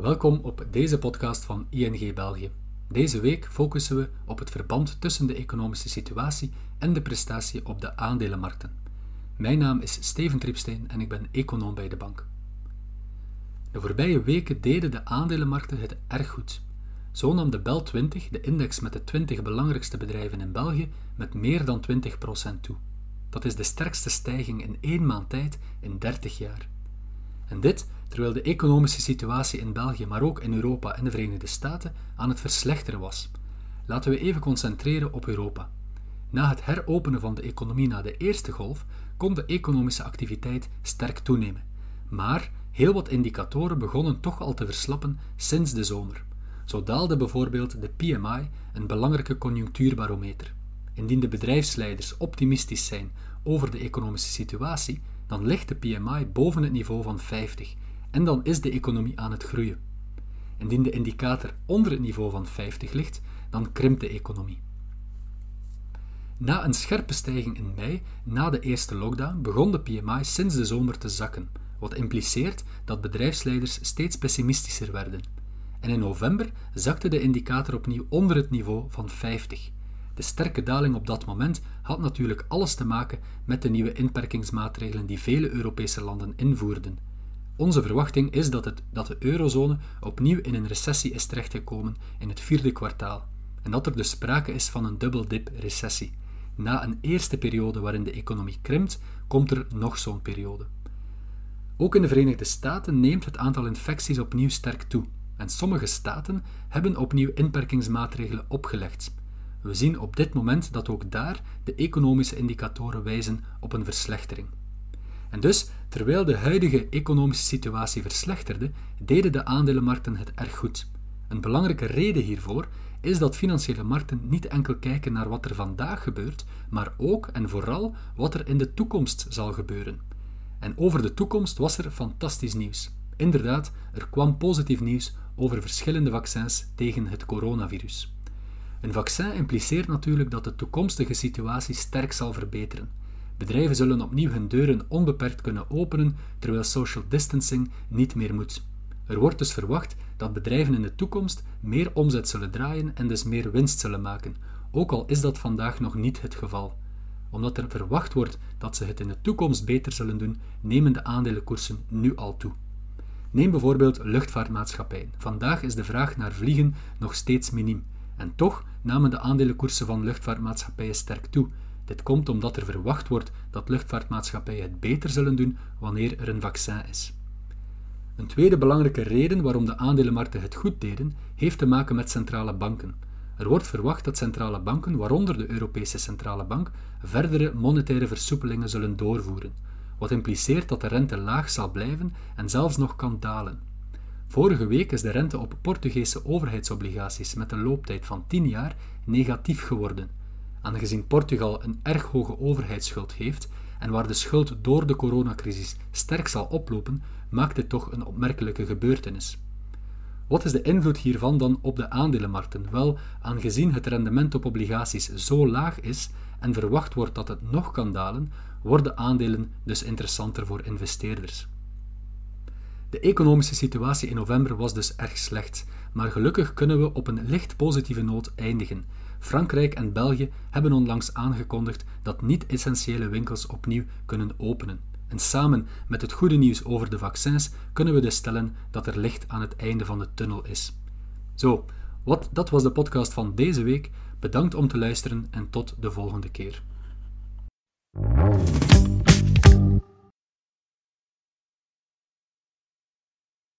Welkom op deze podcast van ING België. Deze week focussen we op het verband tussen de economische situatie en de prestatie op de aandelenmarkten. Mijn naam is Steven Tripsteen en ik ben econoom bij de bank. De voorbije weken deden de aandelenmarkten het erg goed. Zo nam de BEL 20, de index met de 20 belangrijkste bedrijven in België, met meer dan 20% toe. Dat is de sterkste stijging in één maand tijd in 30 jaar. En dit terwijl de economische situatie in België, maar ook in Europa en de Verenigde Staten aan het verslechteren was. Laten we even concentreren op Europa. Na het heropenen van de economie na de eerste golf kon de economische activiteit sterk toenemen. Maar heel wat indicatoren begonnen toch al te verslappen sinds de zomer. Zo daalde bijvoorbeeld de PMI, een belangrijke conjunctuurbarometer. Indien de bedrijfsleiders optimistisch zijn over de economische situatie, dan ligt de PMI boven het niveau van 50 en dan is de economie aan het groeien. Indien de indicator onder het niveau van 50 ligt, dan krimpt de economie. Na een scherpe stijging in mei, na de eerste lockdown, begon de PMI sinds de zomer te zakken, wat impliceert dat bedrijfsleiders steeds pessimistischer werden. En in november zakte de indicator opnieuw onder het niveau van 50. De sterke daling op dat moment had natuurlijk alles te maken met de nieuwe inperkingsmaatregelen die vele Europese landen invoerden. Onze verwachting is dat, het, dat de eurozone opnieuw in een recessie is terechtgekomen in het vierde kwartaal en dat er dus sprake is van een dubbeldip recessie. Na een eerste periode waarin de economie krimpt, komt er nog zo'n periode. Ook in de Verenigde Staten neemt het aantal infecties opnieuw sterk toe en sommige staten hebben opnieuw inperkingsmaatregelen opgelegd. We zien op dit moment dat ook daar de economische indicatoren wijzen op een verslechtering. En dus, terwijl de huidige economische situatie verslechterde, deden de aandelenmarkten het erg goed. Een belangrijke reden hiervoor is dat financiële markten niet enkel kijken naar wat er vandaag gebeurt, maar ook en vooral wat er in de toekomst zal gebeuren. En over de toekomst was er fantastisch nieuws. Inderdaad, er kwam positief nieuws over verschillende vaccins tegen het coronavirus. Een vaccin impliceert natuurlijk dat de toekomstige situatie sterk zal verbeteren. Bedrijven zullen opnieuw hun deuren onbeperkt kunnen openen terwijl social distancing niet meer moet. Er wordt dus verwacht dat bedrijven in de toekomst meer omzet zullen draaien en dus meer winst zullen maken, ook al is dat vandaag nog niet het geval. Omdat er verwacht wordt dat ze het in de toekomst beter zullen doen, nemen de aandelenkoersen nu al toe. Neem bijvoorbeeld luchtvaartmaatschappijen. Vandaag is de vraag naar vliegen nog steeds miniem. En toch namen de aandelenkoersen van luchtvaartmaatschappijen sterk toe. Dit komt omdat er verwacht wordt dat luchtvaartmaatschappijen het beter zullen doen wanneer er een vaccin is. Een tweede belangrijke reden waarom de aandelenmarkten het goed deden, heeft te maken met centrale banken. Er wordt verwacht dat centrale banken, waaronder de Europese Centrale Bank, verdere monetaire versoepelingen zullen doorvoeren, wat impliceert dat de rente laag zal blijven en zelfs nog kan dalen. Vorige week is de rente op Portugese overheidsobligaties met een looptijd van 10 jaar negatief geworden. Aangezien Portugal een erg hoge overheidsschuld heeft en waar de schuld door de coronacrisis sterk zal oplopen, maakt dit toch een opmerkelijke gebeurtenis. Wat is de invloed hiervan dan op de aandelenmarkten? Wel, aangezien het rendement op obligaties zo laag is en verwacht wordt dat het nog kan dalen, worden aandelen dus interessanter voor investeerders. De economische situatie in november was dus erg slecht, maar gelukkig kunnen we op een licht positieve noot eindigen. Frankrijk en België hebben onlangs aangekondigd dat niet-essentiële winkels opnieuw kunnen openen. En samen met het goede nieuws over de vaccins kunnen we dus stellen dat er licht aan het einde van de tunnel is. Zo, wat, dat was de podcast van deze week. Bedankt om te luisteren en tot de volgende keer.